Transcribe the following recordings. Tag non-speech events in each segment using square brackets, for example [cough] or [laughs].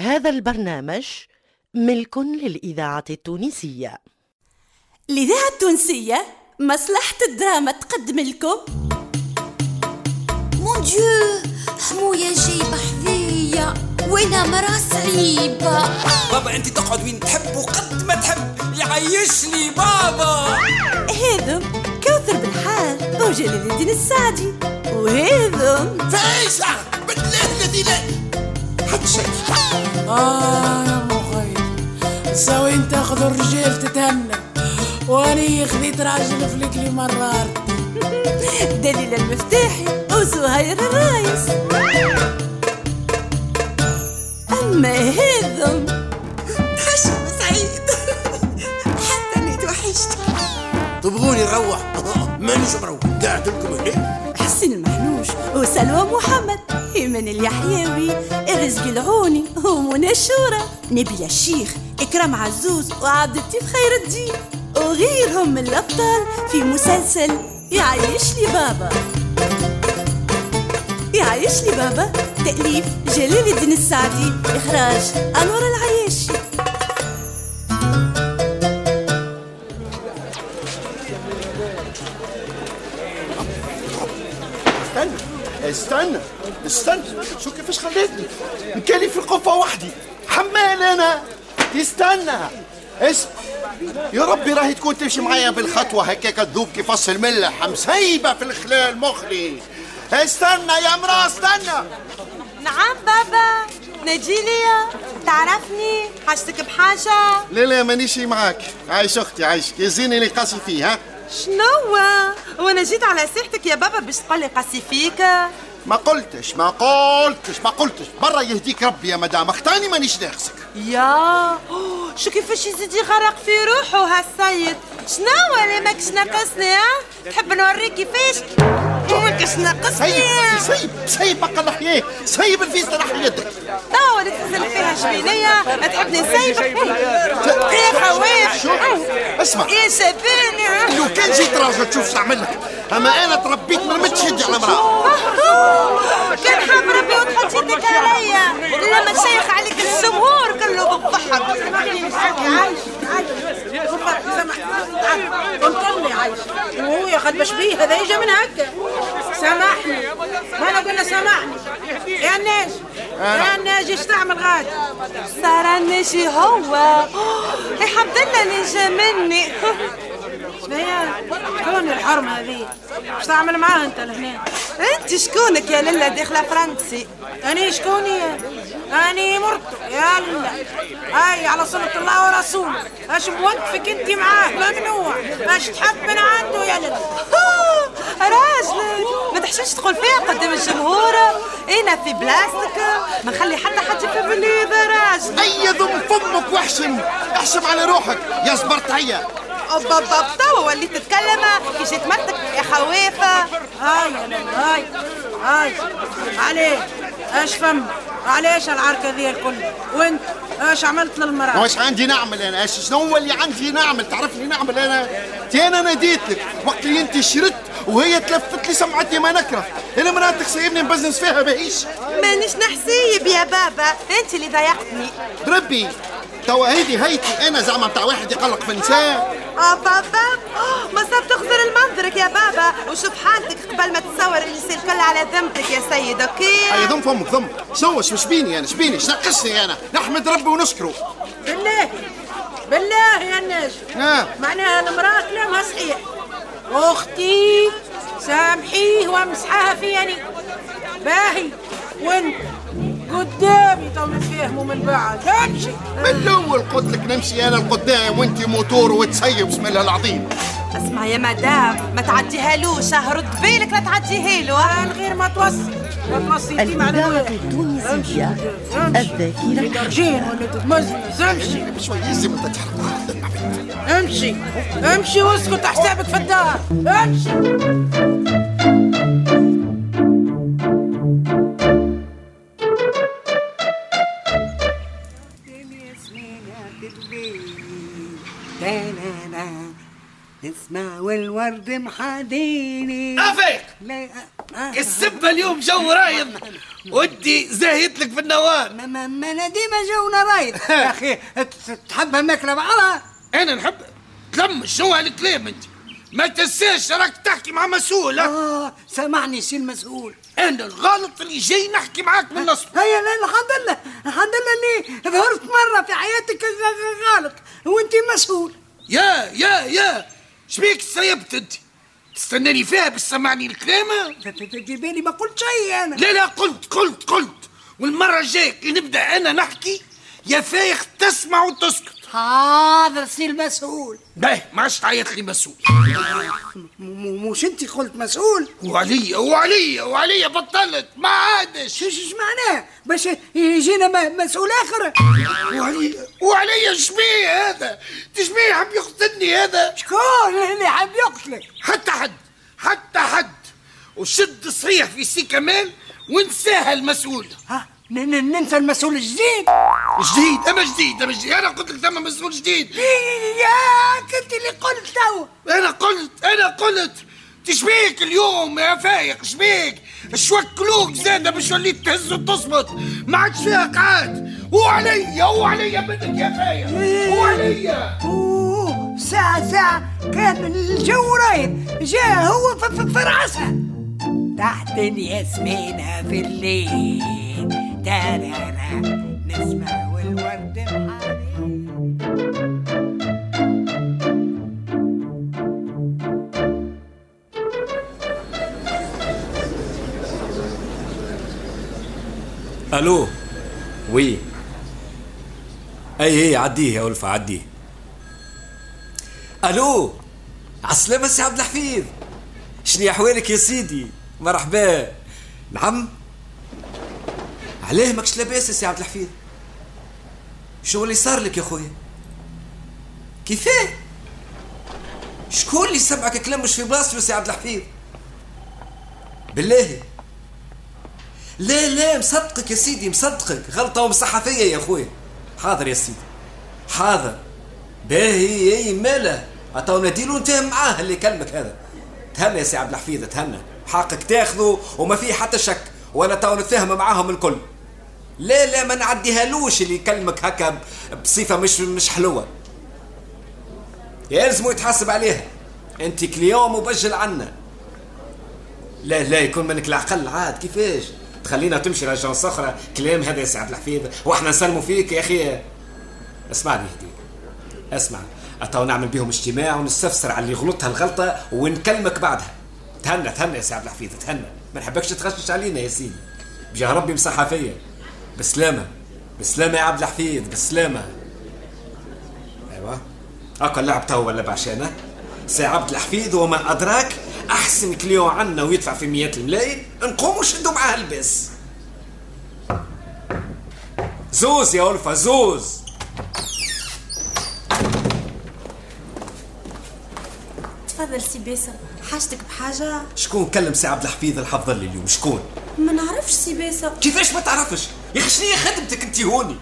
هذا البرنامج ملك للإذاعة التونسية. الإذاعة التونسية مصلحة الدراما تقدم لكم. مون ديو حموية جايبة حذية وأنا مرا صعيبة. بابا أنت تقعد وين تحب وقد ما تحب. يعيشني بابا. هذم كوثر بالحال وجلال الدين السعدي. وهذم فايشة بالله الذي لا آه يا مخي. سوي انت تاخذ الرجال تتهنى واني خذيت راجل فليكلي مرار. [laughs] دليل المفتاحي وزهير الرايس. أما هذم حشم سعيد [laughs] حتى اني توحشتك تبغوني نروح؟ [laughs] مانيش مروح. قاعد لكم هنا. حسين المحنوش وسلوى محمد. إيمان اليحيوي الرزق العوني ومنى الشورى. نبيل الشيخ إكرام عزوز وعبد اللطيف خير الدين. وغيرهم من الأبطال في مسلسل يعيش لي بابا. يعيش لي بابا. تأليف جلال الدين السعدي. إخراج أنور العياشي استنى. استنى استنى شو كيفاش خليتني. مكاني في القفة وحدي. حمال أنا. استنى. اسم يا ربي راهي تكون تمشي معايا بالخطوة هكاك تذوب كيف فص الملح مسيبة في الخلال مخلي استنى يا مرا استنى. نعم بابا. نجي لي تعرفني؟ حاجتك بحاجة؟ لا لا مانيش معاك. عايش أختي عايشك يزيني اللي قاسي فيه ها؟ شنو؟ وأنا جيت على سيحتك يا بابا باش تقول لي قاسي فيك. ما قلتش ما قلتش ما قلتش. برا يهديك ربي يا مدام اختاني مانيش ناقصك يا شو كيفاش يزيد يغرق في روحه هالسيد؟ شنو؟ اللي ماكش ناقصني ها؟ تحب نوريك كيفاش؟ ماكش سيب ناقصني سيب سيب بقى الحياة سيب الفيزا راح يدك توا اللي تنزل فيها شبينية تحبني نسيبك يا خواف شوف اسمع. يا شباني لو كان جيت راجل تشوف شو نعمل لك أما أنا تربيت ما رميتش يدي على امراه كان حاب ربي وتحط يدك عليا. لما تشيخ عليك الجمهور كله بالضحك. عايش عايش قلت لي عايش. وهو يا خد بشبيه هذا يجي من هكا. سامحني. ما أنا قلنا سامحني. يا الناس يا الناس إيش تعمل غاد؟ صار النجي هو. لله اللي جا مني. [laughs] شنو هي شكون الحرمة هذه. إيش تعمل معاها أنت لهنا؟ أنت شكونك يا للا داخلة فرنسي؟ أنا شكوني أنا مرته يلا. هاي على صلة الله ورسوله. أش موقفك أنت معاه؟ ممنوع أش تحب من عنده يا لل راجلي ما تحشمش تقول فيها قدام الجمهور. إنا في بلاستيك. ما نخلي حتى حد يفهم اللي راجل. ايض فمك واحشم احشم على روحك. يا زبرتعية اوبا توا وليت تتكلم كي جيت مرتك يا خوافه هاي هاي هاي. عليه اش فم؟ علاش العركة ذي الكل؟ وانت اش عملت للمرأة؟ واش عندي نعمل أنا. اش شنو هو اللي عندي نعمل؟ تعرف لي نعمل أنا؟ تي أنا ناديت لك. وقت اللي أنت شردت وهي تلفت لي سمعتي ما نكره أنا مراتك سايبني نبزنس فيها باهيش مانيش نحسيب يا بابا. أنت اللي ضيعتني. بربي توا هيدي هيتي أنا زعما بتاع واحد يقلق في النساء آه بابا. ما صار تخزر المنظرك يا بابا. وشوف حالتك قبل ما تصور اللي يصير الكل على ذمتك يا سيد أوكي؟ هيا ضم فمك ضم شو شو شبيني أنا؟ شبيني؟ شنقصني أنا؟ نحمد ربي ونشكره. بالله. بالله يا الناس نعم. معناها المرأة كلامها صحيح أختي سامحيه وامسحها في يعني باهي. وانت. قدامي تو نتفاهموا من بعد. امشي. من الأول قلت لك نمشي أنا لقدام وأنت موتور وتسيب بسم الله العظيم. اسمع يا مدام ما تعديهالوش رد بالك لا تعديها له من غير ما توصي الواحد. التونسية الذاكرة درجين ولا تتمزمز امشي. بشوي يلزم أنت تحرق امشي. امشي واسكت حسابك في الدار. امشي. اسمع والورد محاديني افيك لا السبة اليوم جو رايض. ودي زاهيت لك في النوار. ما, ما, ما أنا ديما جونا رايد [laughs] يا أخي تحب الماكله بعضها أنا نحب. تلم شنو هالكلام أنت؟ ما تنساش راك تحكي مع مسؤول؟ آه سامحني سي المسؤول. أنا الغلط اللي جاي نحكي معاك من نصب هيا لا الحمد لله. الحمد لله إني ظهرت مرة في حياتك غلط وأنت مسؤول. يا يا يا. شبيك سيبت انت تستناني فيها باش تسمعني الكلام؟ بالي ما قلت شيء أنا. لا لا قلت قلت قلت. والمرة الجاية كي نبدأ أنا نحكي. يا فايخ تسمع وتسكت. حاضر سي المسؤول باهي ما عادش تعيط لي مسؤول. مش انت قلت مسؤول؟ وعليا وعليا وعليا بطلت ما عادش. شو شو معناه؟ باش يجينا مسؤول آخر؟ وعليا وعليا شبيه هذا؟ تشبيه يحب يقتلني هذا؟ شكون اللي حاب يقتلك؟ حتى حد حتى حد. وشد صحيح في سي كمال ونساها المسؤول. ها؟ ننسى المسؤول الجديد. جديد؟ اما جديد اما جديد. أنا قلت لك ثم مسؤول جديد. يا كنت اللي قلت تو أنا قلت أنا قلت. تشبيك اليوم يا فايق شبيك شوكلوك زادة باش وليت تهز وتصمت. ما عادش فيها قعاد. وعليا وعليا منك يا فايق. وعليا ساعة ساعة كان الجو رايد جاء هو في, راسها تحت الياسمينة في الليل. تارارا نسمع والورد الحريق ألو. وي. اي اي عديه يا ألفة عديه. ألو. عالسلامة سي عبد الحفيظ. شنو احوالك يا سيدي؟ مرحبا. نعم؟ علاه ماكش لاباس يا عبد الحفيظ. شو اللي صار لك يا خويا. كيفاه؟ شكون اللي سمعك كلام مش في بلاصتو يا عبد الحفيظ؟ بالله. لا لا مصدقك يا سيدي مصدقك. غلطة وامسحها فيا يا خويا. حاضر يا سيدي. حاضر. باهي اي ماله عطاو نديلو نتهم معاه اللي كلمك هذا. تهنى يا سي عبد الحفيظ تهنى. حقك تاخذه وما فيه حتى شك. وأنا تو نتفاهم معاهم الكل. لا لا ما نعديهالوش اللي يكلمك هكا ب- بصفة مش مش حلوة. يلزموا يتحاسب عليها. أنت client مبجل عنا. لا لا يكون منك العقل عاد كيفاش؟ تخلينا تمشي l'agence أخرى كلام هذا يا سي عبد الحفيظ وإحنا نسلموا فيك يا أخي. اسمعني هدي اسمع اتو نعمل بهم اجتماع ونستفسر على اللي غلطها الغلطة ونكلمك بعدها. تهنى تهنى يا سي عبد الحفيظ تهنى. ما نحبكش تخشش علينا يا سيدي. بجاه ربي امسحها فيا. بسلامة. بسلامة يا عبد الحفيظ بسلامة. أيوه. هاكا اللعب تو ولا بعشانة؟ سي عبد الحفيظ وما أدراك أحسن client عنا ويدفع في مئات الملايين نقوموا نشدوا معاه الباس زوز يا ألفة زوز. تفضل سي باسم حاجتك بحاجة؟ شكون كلم سي عبد الحفيظ الحفظ لي اليوم؟ شكون؟ ما نعرفش سي باسم كيفاش ما تعرفش؟ يا أخي شنو هي خدمتك أنت هوني؟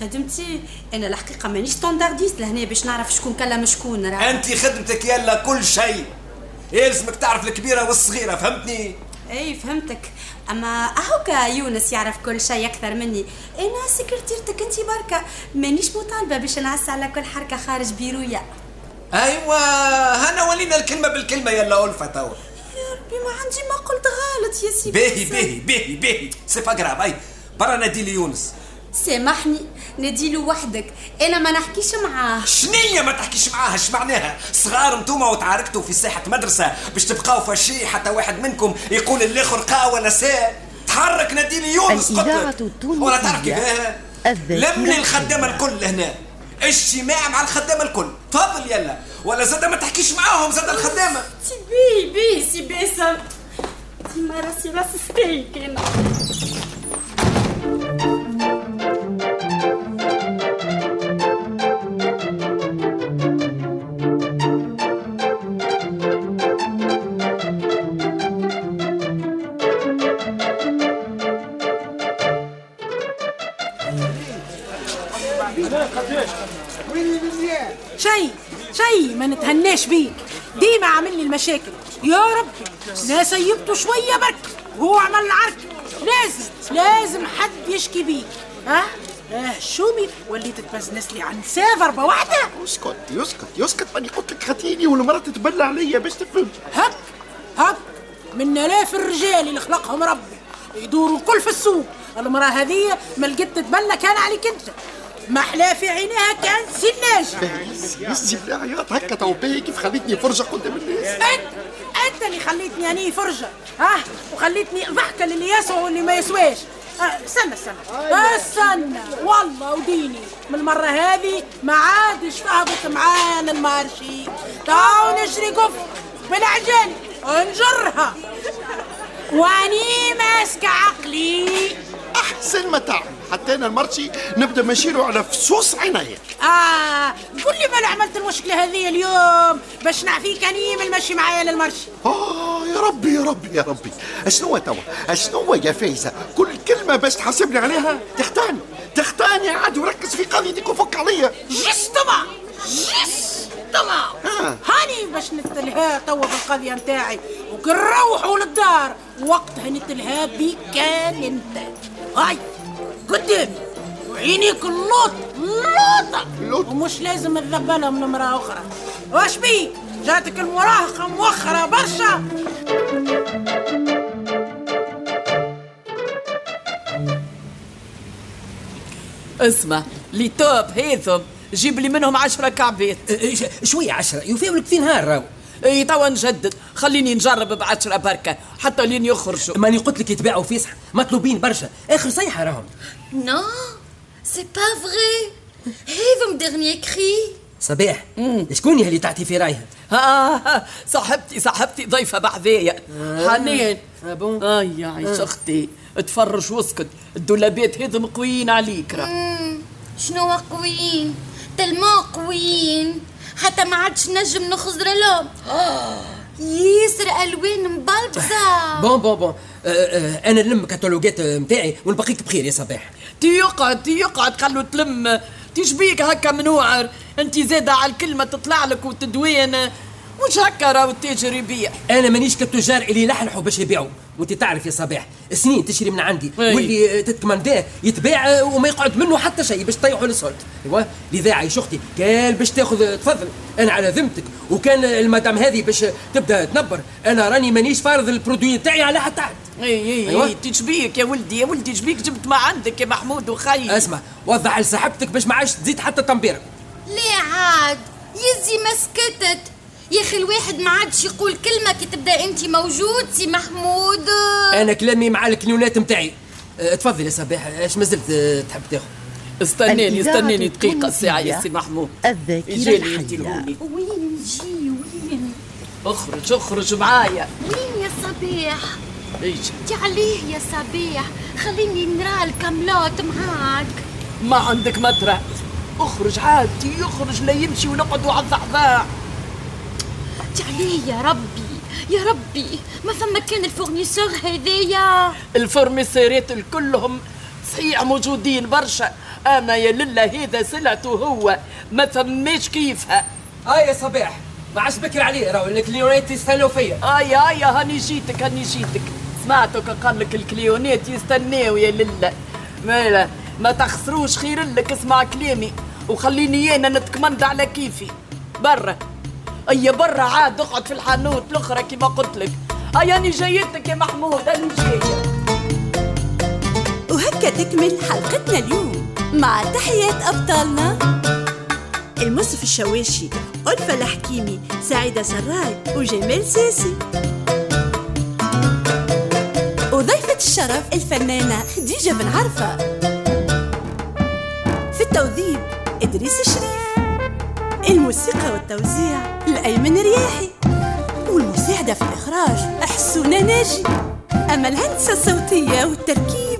خدمتي؟ أنا الحقيقة مانيش standardiste لهنا باش نعرف شكون كلم شكون راه. أنت خدمتك يلا كل شيء. يلزمك تعرف الكبيرة والصغيرة فهمتني؟ إي فهمتك. أما اهوكا يونس يعرف كل شيء أكثر مني. أنا سكرتيرتك أنت بركة. مانيش مطالبة باش نعس على كل حركة خارج بيرو يا. أيوا هنا ولينا الكلمة بالكلمة يلا ألفة توا يا ربي ما عندي ما قلت غلط يا سي باهي. باهي باهي باهي. c'est pas grave أي. برا نادي لي يونس سامحني نديلو وحدك. أنا ما نحكيش معاه. شنية ما تحكيش معاها اش معناها؟ صغار انتوما وتعاركتوا في ساحة مدرسة باش تبقاو فاشي حتى واحد منكم يقول الآخر قا ولا ساء. تحرك يونس قلت الإذاعة لك. التونسية ولا تعرف كيفاه لمني الخدامة الكل هنا. اجتماع مع الخدامة الكل. تفضل يلا. ولا زاد ما تحكيش معاهم زاد الخدامة. سي بي بي سي باسم ديما راسي راس ستيك أنا نتهناش بيك ديما عامل لي المشاكل. يا ربي لا سيبته شوية برك وهو عمل العرك لازم لازم حد يشكي بيك. ها؟ آه شومي وليت تبزنس لي عن سا ضربه واحدة. اسكت يسكت يسكت. ماني قلت لك خاتيني والمرأة تتبلى عليا باش تفهم. هك هك من آلاف الرجال اللي خلقهم ربي. يدوروا الكل في السوق. المرأة هذه ما لقيت تتبلى كان عليك انت. محلى في عينيها كأن سناج يزي عياط. هكا تو باهي كيف خليتني فرجة قدام الناس؟ أنت أنت اللي خليتني أني فرجة. ها؟ وخليتني ضحكه للي يسوى واللي ما يسواش. آه، استنى استنى. استنى. والله وديني. من المرة هذه ما عادش تهبط معانا المارشي. تعالوا نشري قف بالعجل. نجرها وأني ماسكة عقلي. احسن ما تعمل حتى أنا المرشي نبدأ ماشيله على فصوص عينيا آه قول لي مالا عملت المشكلة هذه اليوم باش نعفيك اني من المشي معايا للمرشي. آه يا ربي يا ربي يا ربي. أشنو توا؟ أشنو يا فايزة؟ كل كلمة باش تحاسبني عليها؟ تختاني. تختاني عاد وركز في قضيتك وفك عليا. جس طبعا جس طبعا آه. هاني باش نتلهى توا بالقضية نتاعي. وكنروحوا للدار وقتها نتلهى بيك كان انت. هاي قدامي وعينيك اللوط لوطة. ومش لازم تذبلها من امرأة أخرى. واش بيك جاتك المراهقة موخرة برشا. اسمع لي توب هيثم. جيب لي منهم عشرة كعبات. شوية عشرة. يوفيهم لك في نهار راهو؟ توا نجدد. خليني نجرب بعشرة بركة حتى لين يخرجوا. ماني قلت لك يتباعوا فيسح مطلوبين برشا. آخر صيحة راهم. Non, c'est pas vrai. هذم dernier cri. صباح. شكون هي اللي تعطي في رايها آه صاحبتي صاحبتي ضيفة بحذايا حنان آه بون. آي يا عيش أختي تفرج واسكت. الدولابات هذم قويين عليك. راه مم، شنو قويين؟ تلمو قويين. حتى ما عادش نجم نخزر لهم. ياسر ألوان مبلبزة. bon bon bon. آه آه أنا نلم كتالوجات نتاعي ونبقيك بخير يا صباح. تي يقعد تي يقعد خلو تلم. تشبيك هكا منوعر. أنت زادة على الكلمة تطلع لك وتدوين. مش هكا راهو التاجر يبيع أنا مانيش كالتجار اللي يلحلحوا باش يبيعوا. وأنت تعرف يا صباح سنين تشري من عندي. أي. واللي تتكمنداه يتباع وما يقعد منه حتى شيء باش تطيحوا لل soldes أيوا لذا عايش أختي كان باش تاخذ تفضل. أنا على ذمتك. وكان المدام هذه باش تبدأ تنبر. أنا راني مانيش فارض ال produit تاعي على حتى حد. أي أي أيوة. اي تشبيك يا ولدي يا ولدي تشبيك جبت ما عندك يا محمود وخي أسمع وضع لصاحبتك باش ما عادش تزيد حتى تنبيره ليه عاد؟ يزي ما سكتت يا أخي الواحد ما عادش يقول كلمة كي تبدأ أنت موجود سي محمود. أنا كلامي مع ال client ات نتاعي. أه، تفضل يا صباح. أش مازلت أه، تحب تاخذ؟ استناني استناني دقيقة ساعة يا سي محمود. لهوني وين نجي؟ وين؟ أخرج أخرج معايا. وين يا صباح؟ إيش؟ انت عليه يا صباح. خليني نرى الكاملات معاك. ما عندك مترة. أخرج عادي يخرج لا يمشي ونقعدوا على الضعضاع انت عليه يا ربي يا ربي. ما فما كان ال fournisseur هذايا؟ ال fournisseur ات الكلهم صحيح موجودين برشا. أما يا لله هذا سلعته هو. ما فماش كيفها هاي يا صباح. ما عادش بكر عليه راهو ال client ات يستنوا فيا. آي آي هاني جيتك هاني جيتك. سمعتك قال لك ال client ات يستناو يا لله. ما ما تخسروش خير لك اسمع كلامي. وخليني أنا نتكمند على كيفي. برا. أي برا عاد اقعد في الحانوت الأخرى كما قلت لك. اي اني جايتك يا محمود اني جاية. وهكا تكمل حلقتنا اليوم مع تحيات أبطالنا. المصرف الشواشي ألفة الحكيمي سعيدة سراي وجمال ساسي وضيفة الشرف الفنانة خديجة بن عرفة. في التوظيف إدريس الشريف. الموسيقى والتوزيع الأيمن رياحي. والمساعدة في الإخراج حسونة ناجي. أما الهندسة الصوتية والتركيب